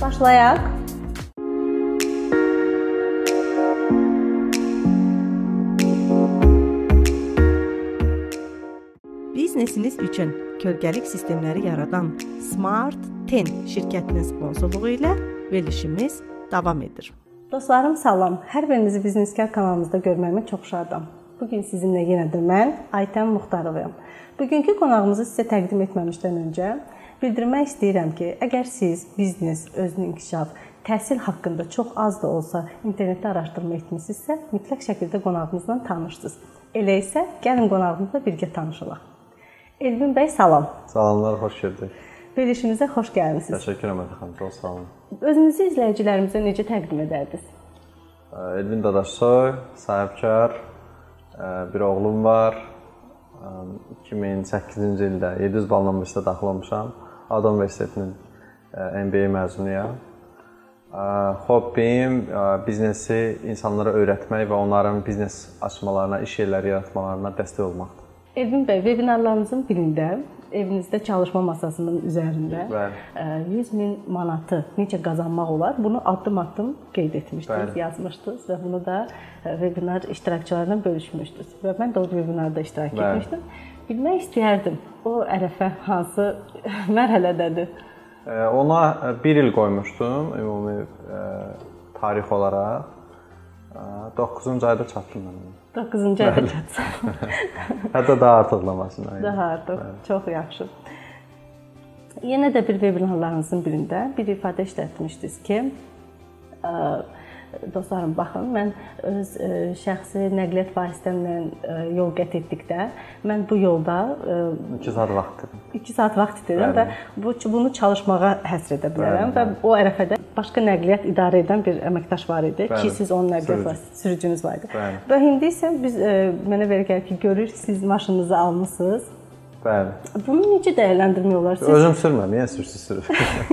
Başlayaq. Biznesiniz üçün kölgəlik sistemləri yaradan Smart 10 şirkətinin sponsorluğu ilə verilişimiz davam edir. Dostlarım salam. Hər birinizi Bizneskar kanalımızda görməyimə çox şadam. Bu gün sizinlə yenə də mən Aytən Muxtarovayam. Bugünkü qonağımızı sizə təqdim etməmişdən öncə bildirmək istəyirəm ki, əgər siz biznes, özünün inkişaf, təhsil haqqında çox az da olsa internetdə araşdırma etmisinizsə, mütləq şəkildə qonağımızla tanışsınız. Elə isə gəlin qonağımızla birgə tanışalım. Elvin bəy salam. Salamlar, xoş gəldiniz. Verilişimizə xoş gəlmisiniz. Təşəkkür edirəm xanım, çox sağ olun. Özünüzü izləyicilərimizə necə təqdim edərdiniz? Elvin Dadaşsoy, sahibkar, bir oğlum var. 2008-ci ildə 700 balla universitetə daxil olmuşam. Adam Universitetinin MBA məzunuyam. Hobbim biznesi insanlara öyrətmək və onların biznes açmalarına, iş yerləri yaratmalarına dəstək olmaqdır. Elvin bəy, vebinarlarınızın birində evinizdə çalışma masasının üzərində Bəli. 100 min manatı necə qazanmaq olar? Bunu addım-addım qeyd etmişdiniz, Bəli. yazmışdınız və bunu da webinar iştirakçılarına bölüşmüşdünüz. Və mən də o webinarda iştirak Bəli. etmişdim. Bilmək istəyərdim, o ərəfə hansı mərhələdədir? Ona 1 il qoymuşdum ümumi tarix olaraq. 9-cu ayda çatdım mən. ona. 9-cu ayda çatsam. Hətta daha artıqlamasın. Daha artıq. Çox yaxşı. Yenə də bir vebinarlarınızın birində bir ifadə işlətmişdiniz ki, dostlarım baxın, mən öz ə, şəxsi nəqliyyat vasitəmlə ə, yol qət etdikdə mən bu yolda 2 saat vaxt itirdim. 2 saat vaxt itirdim və bu bunu çalışmağa həsr edə bilərəm və Bəli, o ərəfədə başqa nəqliyyat idarə edən bir əməkdaş var idi ki, Bəli, siz onun nəqliyyat vasitəsi sürücünüz var idi. Bəli. Və indi isə biz mənə belə gəlir ki, görürük siz maşınınızı almısınız. Bəli. Bunu necə dəyərləndirmək olar? Siz Özüm sürmürəm, niyə sürürsüz sürür?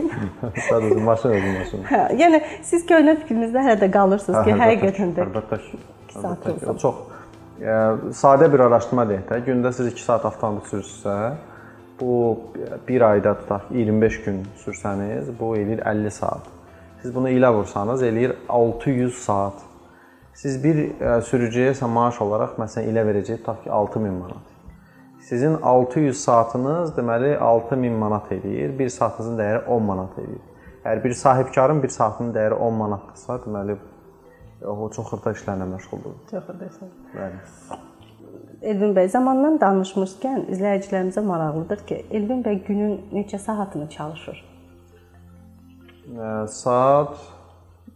Sadəcə maşın özüm maşın. Hə, yəni siz köhnə fikrinizdə hələ də qalırsınız ki, həqiqətən də əlbəttə ki. saat olsun. Çox e, sadə bir araşdırma deyək də, gündə siz 2 saat avtomobil sürürsünüzsə, bu bir ayda tutaq 25 gün sürsəniz, bu eləyir 50 saat. Siz bunu ilə vursanız eləyir 600 saat. Siz bir e, sürücüyə isə maaş olaraq məsələn ilə verəcəyi tutaq ki 6000 manat. Sizin 600 saatınız deməli 6000 manat eləyir. 1 saatınızın dəyəri 10 manat eləyir. Əgər bir sahibkarın 1 saatının dəyəri 10 manatdırsa, deməli o çox xırda işlərlə məşğuldur. çox adəsən. Bəli. Elvin bəy zamandan danışmışkən izləyicilərimizə maraqlıdır ki, Elvin bəy günün neçə saatını çalışır? Ə, Saat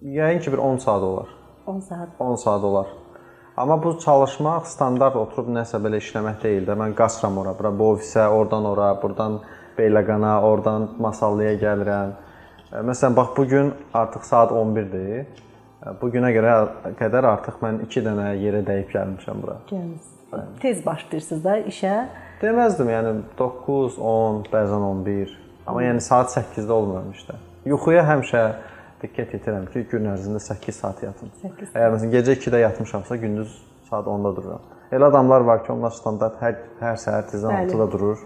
yəqin ki bir 10 saat olar. 10 saat. 10 saat olar. Amma bu çalışmaq standart oturub nəsə belə işləmək deyil də. Mən qaçıram ora, bura bu ofisə, oradan ora, burdan Beyləqana, oradan Masallıya gəlirəm. Ə, Məsələn, bax bu gün artıq saat 11-dir. Ə, Bu günə görə qədər artıq mən 2 dənə yerə dəyib gəlmişəm bura. Gəlmisiniz. Tez başlayırsınız da işə. Deməzdim, yəni 9, 10, bəzən 11. Amma yəni saat 8-də olmuram işdə. Yuxuya həmişə diqqət yetirəm ki, gün ərzində 8 saat yatım. 8 Əgər məsələn gecə 2-də yatmışamsa, gündüz saat 10-da dururam. Elə adamlar var ki, onlar standart hər hər səhər tezdən Bəli. 6-da durur,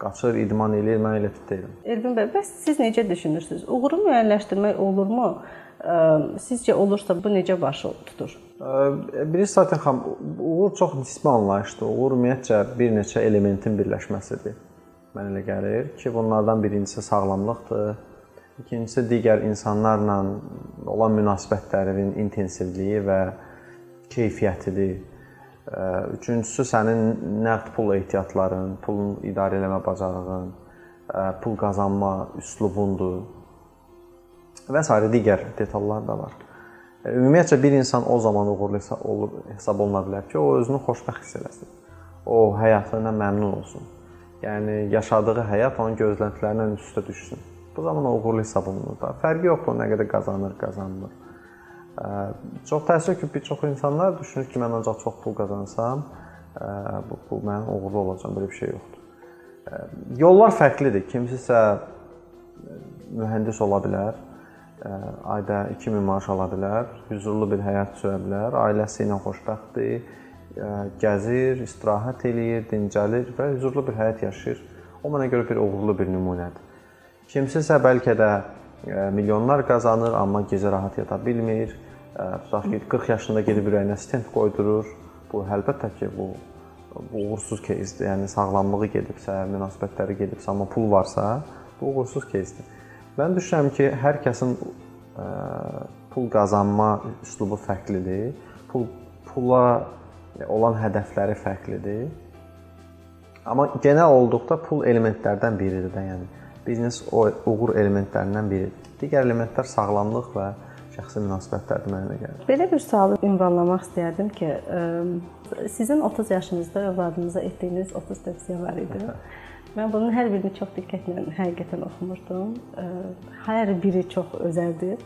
qaçır, idman eləyir, mən elə fit deyiləm. Elvin bəy, bəs siz necə düşünürsüz? Uğuru müəyyənləşdirmək olurmu? Sizcə olursa bu necə baş tutur? Biri zaten xam uğur çox nisbi anlayışdır. Uğur ümumiyyətcə bir neçə elementin birləşməsidir. Mənə elə gəlir ki, bunlardan birincisi sağlamlıqdır. İkincisi digər insanlarla olan münasibətlərinin intensivliyi və keyfiyyətidir. Üçüncüsü sənin nəqd pul ehtiyatların, pulun idarə etmə bacarığın, pul qazanma üslubundur və sair digər detallar da var. Ümumiyyətcə bir insan o zaman uğurlu olur, hesab oluna bilər ki, o özünü xoşbəxt hiss eləsin. O həyatından məmnun olsun. Yəni yaşadığı həyat onun gözləntilərindən üstə düşsün. Bu zaman o uğurlu hesab olunur da. Fərqi yoxdur nə qədər qazanır, qazanmır. Çox təəssüf ki, bir çox insanlar düşünür ki, mən ancaq çox pul qazansam, bu, bu mən uğurlu olacağam, belə bir şey yoxdur. Yollar fərqlidir. Kimisisə mühəndis ola bilər, ayda 2000 maaş ala bilər, huzurlu bir həyat sürə bilər, ailəsi ilə xoşbəxtdir, gəzir, istirahət eləyir, dincəlir və huzurlu bir həyat yaşayır. O mənə görə bir uğurlu bir nümunədir. Kimsə isə bəlkə də milyonlar qazanır, amma gecə rahat yata bilmir. Tutaq ki, 40 yaşında gedib ürəyinə stent qoydurur. Bu əlbəttə ki, bu bu uğursuz кейsdir. Yəni sağlamlığı gedibsə, münasibətləri gedibsə, amma pul varsa, bu uğursuz кейsdir. Mən düşünürəm ki, hər kəsin ə, pul qazanma üslubu fərqlidir. Pul pula olan hədəfləri fərqlidir. Amma genel olduqda pul elementlərdən biridir də, yəni biznes uğur elementlərindən biridir. Digər elementlər sağlamlıq və şəxsi münasibətlərdir mənə gəlir. Belə bir sualı ünvanlamaq istəyərdim ki, sizin 30 yaşınızda övladınıza etdiyiniz 30 tövsiyə var idi. Mən bunun hər birini çox diqqətlə həqiqətən oxumurdum. Hər biri çox özəldir.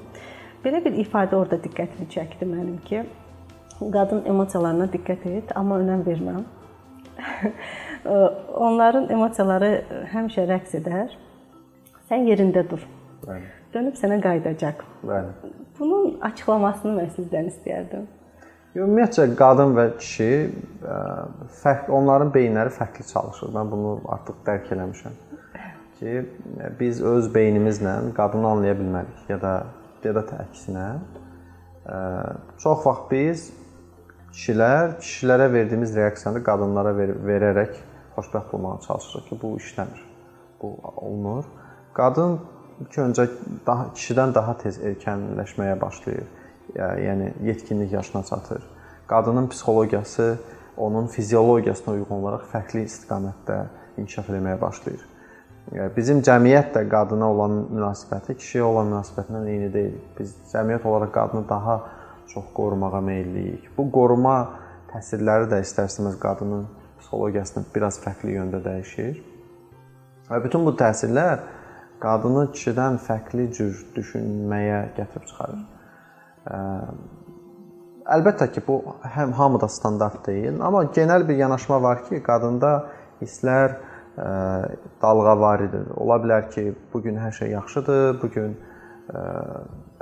Belə bir ifadə orada diqqətimi çəkdi mənim ki, qadın emosiyalarına diqqət et, amma önəm vermə. Onların emosiyaları həmişə rəqs edər sən yerində dur. Bəli. Dönüb sənə qayıdacaq. Bəli. Bunun açıqlamasını mən sizdən istəyərdim. Ümumiyyətcə qadın və kişi fərq onların beyinləri fərqli çalışır. Mən bunu artıq dərk eləmişəm. Ki biz öz beynimizlə qadını anlaya bilmərik ya da ya da əksinə. E, çox vaxt biz kişilər kişilərə verdiyimiz reaksiyanı qadınlara ver verərək xoşbəxt olmağa çalışırıq ki, bu işləmir. Bu olmur. Qadın ilk öncə daha kişidən daha tez erkənləşməyə başlayır. Yəni yetkinlik yaşına çatır. Qadının psixologiyası onun fiziologiyasına uyğun olaraq fərqli istiqamətdə inkişaf etməyə başlayır. Bizim cəmiyyət də qadına olan münasibəti kişiyə olan münasibətindən eyni deyil. Biz cəmiyyət olaraq qadını daha çox qorumağa meylliyik. Bu qoruma təsirləri də istər-istəməz qadının psixologiyasını biraz fərqli yöndə dəyişir. Və bütün bu təsirlər qadını kişidən fərqli cür düşünməyə gətirib çıxarır. Əlbəttə ki, bu həm hamıda standart deyil, amma genel bir yanaşma var ki, qadında hisslər dalğavar idi. Ola bilər ki, bu gün hər şey yaxşıdır, bu gün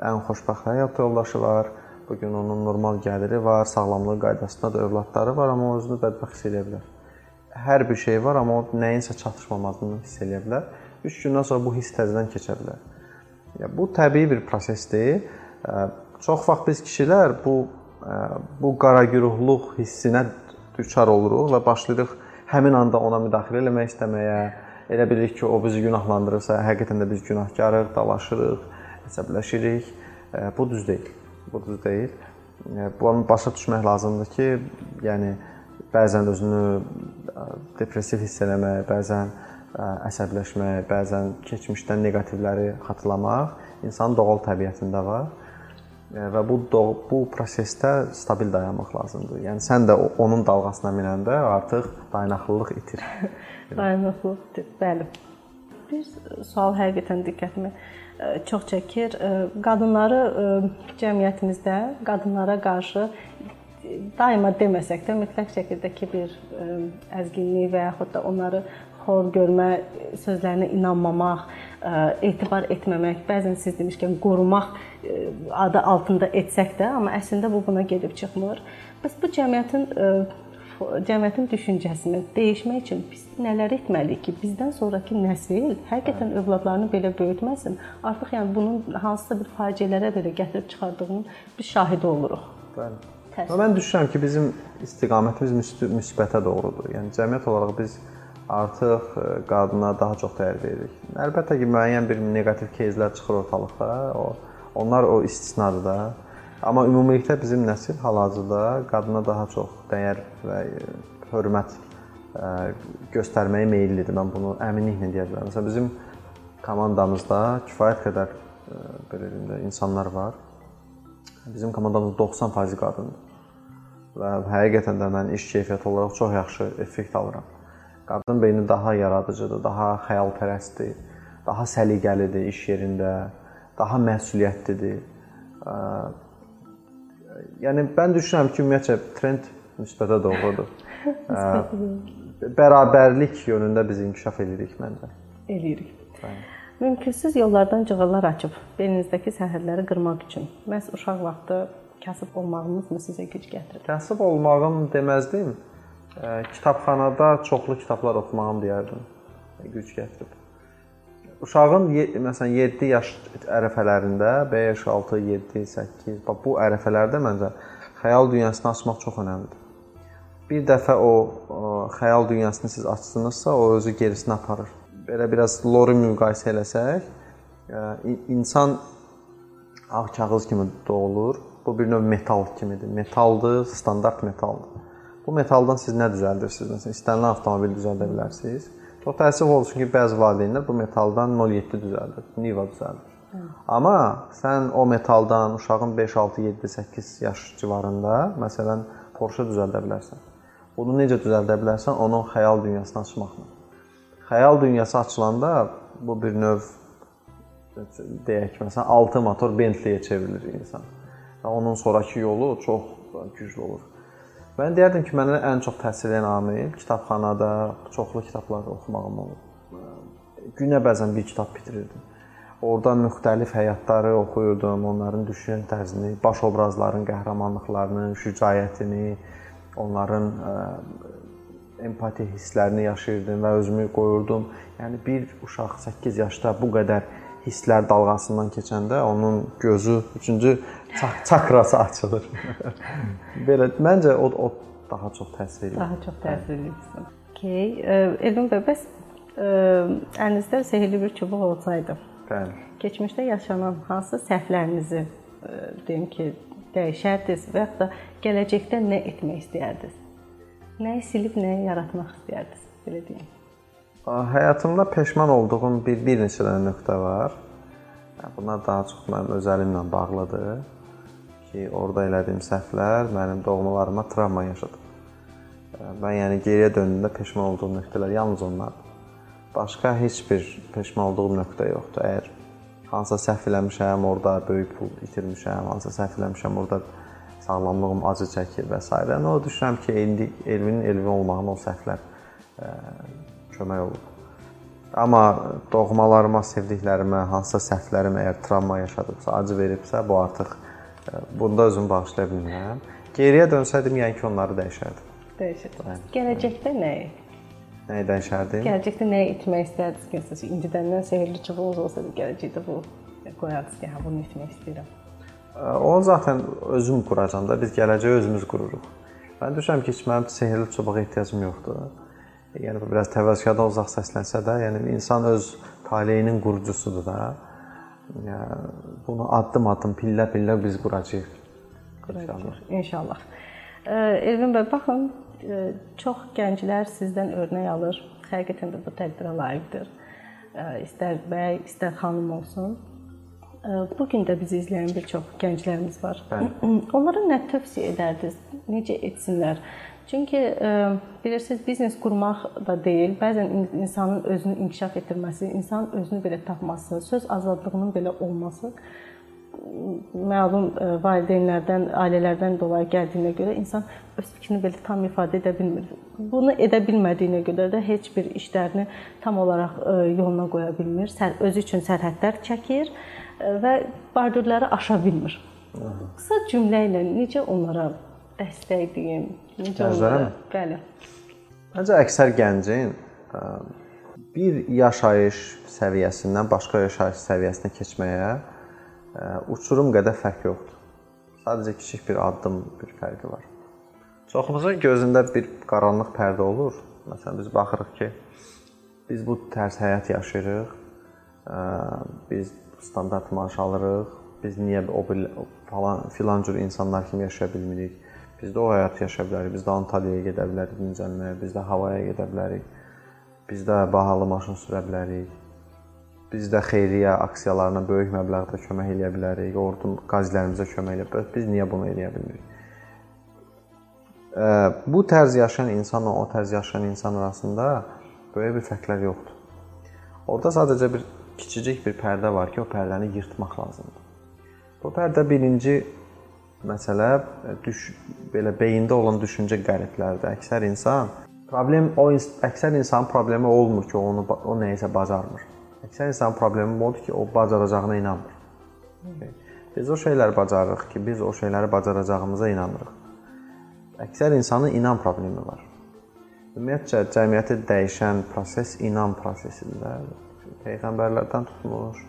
ən xoşbəxt həyat yoldaşı var, bu gün onun normal gəliri var, sağlamlıq qaydasında da övladları var, amma özünü bədbəxt hiss edə bilər. Hər bir şey var, amma o nəyinsə çatışmamasını hiss edə bilər. 3 gündən sonra bu hiss təzədən keçə bilər. Ya bu təbii bir prosesdir. Çox vaxt biz kişilər bu bu qaragüruhluq hissinə düçar oluruq və başlayırıq həmin anda ona müdaxilə eləmək istəməyə. Elə bilirik ki, o bizi günahlandırırsa, həqiqətən də biz günahkarıq, dalaşırıq, əsəbləşirik. Bu düz deyil. Bu düz deyil. Bunu başa düşmək lazımdır ki, yəni bəzən özünü depressiv hiss eləmək, bəzən əsəbləşmək, bəzən keçmişdən neqativləri xatırlamaq insanın doğal təbiətində var və bu bu prosesdə stabil dayanmaq lazımdır. Yəni sən də onun dalğasına minəndə artıq dayanıqlılıq itir. dayanıqlılıq itir. Bəli. Bir sual həqiqətən diqqətimi çox çəkir. Qadınları cəmiyyətimizdə qadınlara qarşı daima deməsək də mütləq şəkildə ki bir əzginlik və yaxud da onları xor görmə, sözlərinə inanmamaq, e, etibar etməmək, bəzən siz demişkən qorumaq e, adı altında etsək də, amma əslində bu buna gedib çıxmır. Bəs bu cəmiyyətin e, cəmiyyətin düşüncəsini dəyişmək üçün biz nələr etməliyik ki, bizdən sonrakı nəsil həqiqətən övladlarını belə böyütməsin. Artıq yəni bunun hansısa bir faciələrə belə gətirib çıxardığının biz şahidi oluruq. Bəli. Mən düşünürəm ki, bizim istiqamətimiz müsbətə doğrudur. Yəni cəmiyyət olaraq biz artıq e, qadına daha çox dəyər veririk. Əlbəttə ki, müəyyən bir neqativ кейslər çıxır ortalıqda. O onlar o istisnadır da. Amma ümumilikdə bizim nəsil hal-hazırda qadına daha çox dəyər və e, hörmət e, göstərməyə meyllidir. Mən bunu əminliklə deyə bilərəm. Məsələn, bizim komandamızda kifayət qədər belə deyim də insanlar var. Bizim komandamız 90% qadındır. Və həqiqətən də mən iş keyfiyyəti olaraq çox yaxşı effekt alıram. Qadın beyni daha yaradıcıdır, daha xəyalpərəstdir, daha səliqəlidir iş yerində, daha məsuliyyətlidir. Yəni mən düşünürəm ki, ümumiyyətcə trend müsbətə doğrudur. Bərabərlik yönündə biz inkişaf edirik məncə. Eləyirik. Mümkünsüz yollardan cığırlar açıb belinizdəki sərhədləri qırmaq üçün məhz uşaq vaxtı kasıb olmağınız mı sizə güc gətirir? Kasıb olmağım deməzdim kitabxanada çoxlu kitablar oxumağım deyərdim. Güc gətirib. uşağın məsələn 7 yaş ərəfələrində 5, 6, 7, 8 bax bu ərəfələrdə məncə xəyal dünyasını açmaq çox əhəmiylidir. Bir dəfə o, xəyal dünyasını siz açdınızsa, o özü gerisinə aparır. Belə biraz lori müqayisə eləsək, insan ağ kağız kimi doğulur. Bu bir növ metal kimidir. Metaldır, standart metaldır. Bu metaldan siz nə düzəldirsiniz? Məsələn, istənilən avtomobil düzəldə bilərsiniz Çox təəssüf olsun ki, bəzi valideynlər bu metaldan 0.7 düzəldir, Niva düzəldir. Hı. Amma sən o metaldan uşağın 5, 6, 7, 8 yaş civarında, məsələn, Porsche düzəldə bilərsən. Bunu necə düzəldə bilərsən? Onun xəyal dünyasını açmaqla. Xəyal dünyası açılanda bu bir növ deyək məsələn 6 motor Bentley-yə çevrilir insan. Və onun sonrakı yolu çox güclü olur. Mən deyərdim ki, mənə ən çox təsir edən amil kitabxanada çoxlu kitablar oxumağım olub. Günə bəzən bir kitab bitirirdim. Orda müxtəlif həyatları oxuyurdum, onların düşüncə tərzini, baş obrazların qəhrəmanlıqlarını, şücaətini, onların ə, empati hisslərini yaşayırdım və özümü qoyurdum. Yəni bir uşaq 8 yaşda bu qədər hisslər dalğasından keçəndə onun gözü üçüncü çakrası açılır. Belə məncə o o daha çox təsir edir. Daha çox təsir edir. Okay. Elvin bəy, bəs əlinizdə sehrli bir çubuq olsaydı. Bəli. Keçmişdə yaşanan hansı səhvlərinizi deyim ki, dəyişərdiniz və ya da gələcəkdə nə etmək istəyərdiniz? Nəyi silib, nəyi yaratmaq istəyərdiniz? Belə deyim. Həyatımda peşman olduğum bir bir neçə dənə nöqtə var. Bunlar daha çox mənim öz əlimlə bağlıdır ki, orada elədiyim səhvlər mənim doğmalarıma travma yaşadıb. Mən yəni geriyə döndüyümdə peşman olduğum nöqtələr yalnız onlardır. Başqa heç bir peşman olduğum nöqtə yoxdur. Əgər hansısa səhv eləmişəm, orada böyük pul itirmişəm, hansısa səhv eləmişəm, orada sağlamlığım acı çəkir və s. Nə o düşünürəm ki, indi Elvinin Elvin olmağın o səhvlər kömək olub. Amma doğmalarıma, sevdiklərimə, hansısa səhvlərim əgər travma yaşadıbsa, acı veribsə, bu artıq e, bunda özümü bağışlaya bilmirəm. Geriyə dönsəydim, yəni ki, onları dəyişərdim. Dəyişərdim. Gələcəkdə nəyi? Nəyi dəyişərdim? Gələcəkdə nəyi etmək istərdiniz ki, məsələn, indidəndən sehrli çubuğunuz olsaydı, gələcəkdə bu qoyardınız ki, hə bunu etmək istəyirəm. E, onu zaten özüm quracam da, biz gələcəyi özümüz qururuq. Mən düşünürəm ki, heç mənim sehrli çubuğa ehtiyacım yoxdur. Yəni bu biraz təvəzzükardan uzaq səslənsə də, yəni insan öz taleyinin qurucusudur da. Yəni bunu addım-addım, pillə-pillə biz quracağıq. Quracağıq inşallah. Elvin bəy, baxın, çox gənclər sizdən örnək alır. Həqiqətən də bu təqdirə layiqdir. İstər bəy, istər xanım olsun. Bu gün də bizi izləyən bir çox gənclərimiz var. Bəli. Onlara nə tövsiyə edərdiniz? Necə etsinlər? Çünki e, bilirsiniz, biznes qurmaq da deyil, bəzən insanın özünü inkişaf etdirməsi, insanın özünü belə tapması, söz azadlığının belə olması məlum e, valideynlərdən, ailələrdən dolayı gəldiyinə görə insan öz fikrini belə tam ifadə edə bilmir. Bunu edə bilmədiyinə görə də heç bir işlərini tam olaraq e, yoluna qoya bilmir. Özü üçün sərhədlər çəkir və bardurları aşa bilmir. Qısa cümlə ilə necə onlara dəstəkləyim. Necə olur? Bəli. Məncə əksər gəncin bir yaşayış səviyyəsindən başqa yaşayış səviyyəsinə keçməyə uçurum qədər fərq yoxdur. Sadəcə kiçik bir addım, bir fərqi var. Çoxumuzun gözündə bir qaranlıq pərdə olur. Məsələn, biz baxırıq ki, biz bu tərs həyat yaşayırıq. Biz standart maaş alırıq. Biz niyə o falan filan cür insanlar kimi yaşaya bilmirik? Biz də o həyatı yaşaya bilərik. Biz də Antalyaya gedə bilərik dincəlməyə, biz də havaya gedə bilərik. Biz də bahalı maşın sürə bilərik. Biz də xeyriyyə aksiyalarına böyük məbləğdə kömək eləyə bilərik. Ordun qazilərimizə kömək eləyə bilərik. Biz niyə bunu eləyə bilmirik? Bu tərz yaşayan insanla o tərz yaşayan insan arasında böyük bir fərqlər yoxdur. Orda sadəcə bir kiçicik bir pərdə var ki, o pərdəni yırtmaq lazımdır. Bu pərdə birinci məsələ e, düş belə beyində olan düşüncə qəriblərdir. Əksər insan problem o əksər insanın problemi olmur ki, onu o nəyisə bacarmır. Əksər insanın problemi odur ki, o bacaracağına inanmır. Biz o şeyləri bacarırıq ki, biz o şeyləri bacaracağımıza inanırıq. Əksər insanın inan problemi var. Ümumiyyətcə cəmiyyəti dəyişən proses inan prosesidir. Peyğəmbərlərdən tutmuş,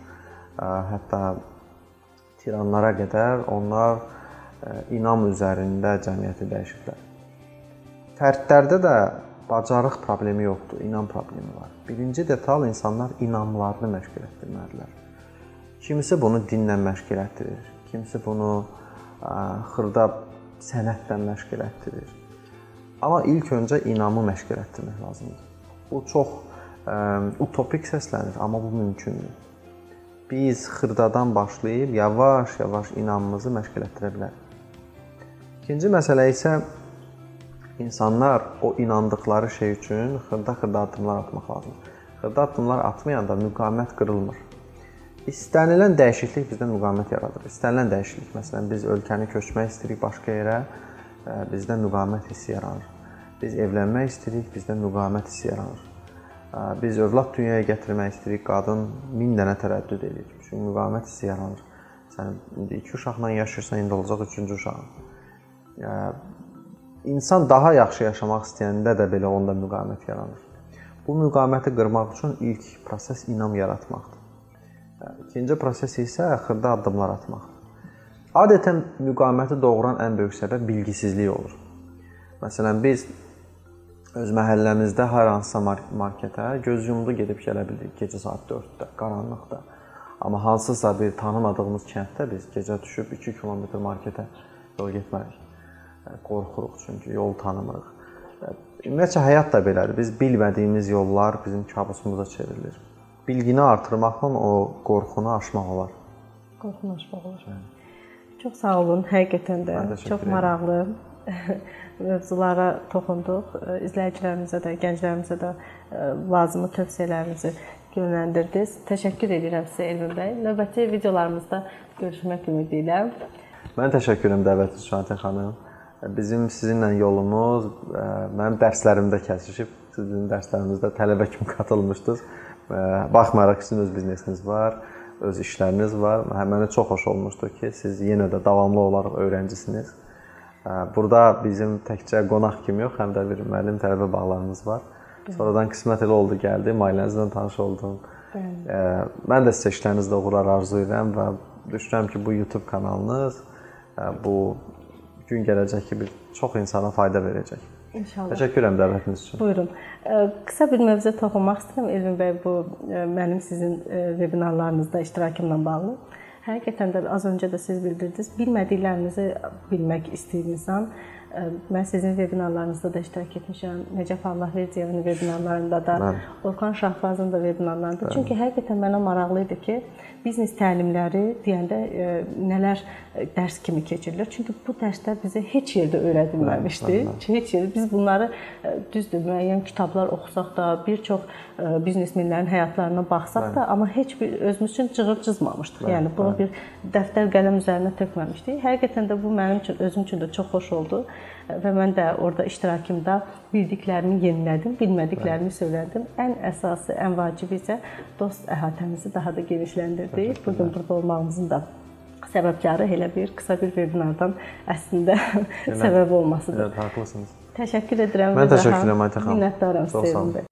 hətta tiranlara qədər onlar inam üzərində cəmiyyəti dəyişiblər. Fərdlərdə də bacarıq problemi yoxdur, inam problemi var. Birinci detal insanlar inamlarını məşq etdirməlidirlər. Kimisi bunu dinlə məşq etdirir, kimisi bunu xırda sənətlə məşq etdirir. Amma ilk öncə inamı məşq etdirmək lazımdır. Bu çox ə, utopik səslənir, amma bu mümkündür. Biz xırdadan başlayıb yavaş-yavaş inamımızı məşq etdirə bilərik. İkinci məsələ isə insanlar o inandıkları şey üçün xırda-xırda addımlar atmaq lazımdır. Xırda addımlar atmayanda müqavimət qırılmır. İstənilən dəyişiklik bizdə müqavimət yaradır. İstənilən dəyişiklik, məsələn, biz ölkəni köçmək istəyirik başqa yerə, e, bizdə müqavimət hissi yaranır. Biz evlənmək istəyirik, bizdə müqavimət hissi yaranır. E, biz övlad dünyaya gətirmək istəyirik, qadın 1000 dənə tərəddüd edir. Çünki müqavimət hissi yaranır. Sən indi 2 uşaqla yaşayırsan, indi olacaq 3-cü uşağın insan daha yaxşı yaşamaq istəyəndə də belə onda müqavimət yaranır. Bu müqaviməti qırmaq üçün ilk proses inam yaratmaqdır. İkinci proses isə xırda addımlar atmaqdır. Adətən müqaviməti doğuran ən böyük səbəb bilgisizlik olur. Məsələn, biz öz məhəlləmizdə hər hansısa marketə göz yumdu gedib gələ bildik gecə saat 4-də, qaranlıqda. Amma hansısa bir tanımadığımız kənddə biz gecə düşüb 2 kilometr marketə yol getmərik qorxuruq çünki yol tanımırıq. Ümumiyyətcə həyat da belədir. Biz bilmədiyimiz yollar bizim kabusumuza çevrilir. Bilgini artırmaqla o qorxunu aşmaq olar. Qorxunu aşmaq olar. Hə. Çox sağ olun. Həqiqətən də çox maraqlı mövzulara toxunduq. İzləyicilərimizə də, gənclərimizə də lazımi tövsiyələrinizi yönləndirdiniz. Təşəkkür edirəm sizə Elvin bəy. Növbəti videolarımızda görüşmək ümidi ilə. Mən təşəkkür edirəm dəvətiniz üçün xanım. Bizim sizinlə yolumuz mənim dərslərimdə kəsişib. Sizin dərslərinizdə tələbə kimi qatılmışdınız. Baxmayaraq ki, sizin öz biznesiniz var, öz işləriniz var. Hə, mənə çox xoş olmuşdu ki, siz yenə də davamlı olaraq öyrəncisiniz. Burada bizim təkcə qonaq kimi yox, həm də bir müəllim tələbə bağlarımız var. Sonradan qismət elə oldu, gəldim, ailənizlə tanış oldum. Bəli. Mən də sizə işlərinizdə uğurlar arzulayıram və düşünürəm ki, bu YouTube kanalınız bu gün gələcək ki, bir çox insana fayda verəcək. İnşallah. Təşəkkür edirəm dəvətiniz üçün. Buyurun. Qısa bir mövzuya toxunmaq istəyirəm Elvin bəy bu mənim sizin vebinarlarınızda iştirakımla bağlı. Həqiqətən də az öncə də siz bildirdiniz, bilmədiklərinizi bilmək istəyir insan. Mən sizin vebinarlarınızda da iştirak etmişəm. Nəcəf Allahverdiyevin vebinarlarında da, Mən. Orxan Şahbazın da vebinarlarında. Mən. Çünki həqiqətən mənə maraqlı idi ki, biznes təlimləri deyəndə e, nələr e, dərs kimi keçirilir. Çünki bu dərslər bizə heç yerdə öyrədilməmişdi. Heç yerdə biz bunları e, düzdür, müəyyən kitablar oxusaq da, bir çox biznesmenlərin həyatlarına baxsaq da, amma heç bir özümüz üçün cığır cızmamışdıq. Yəni bunu bir dəftər qələm üzərinə tökməmişdik. Həqiqətən də bu mənim üçün özüm üçün də çox xoş oldu və mən də orada iştirakımda bildiklərimi yenilədim, bilmədiklərimi söylədim. Ən əsası, ən vacibi isə dost əhatəmizi daha da genişləndirdik. Bu gün burada olmağımızın da səbəbkarı elə bir qısa bir vebinardan əslində səbəb olmasıdır. Evet, haqlısınız. Təşəkkür edirəm. Mən təşəkkür edirəm Aytə xanım. Minnətdaram sizə.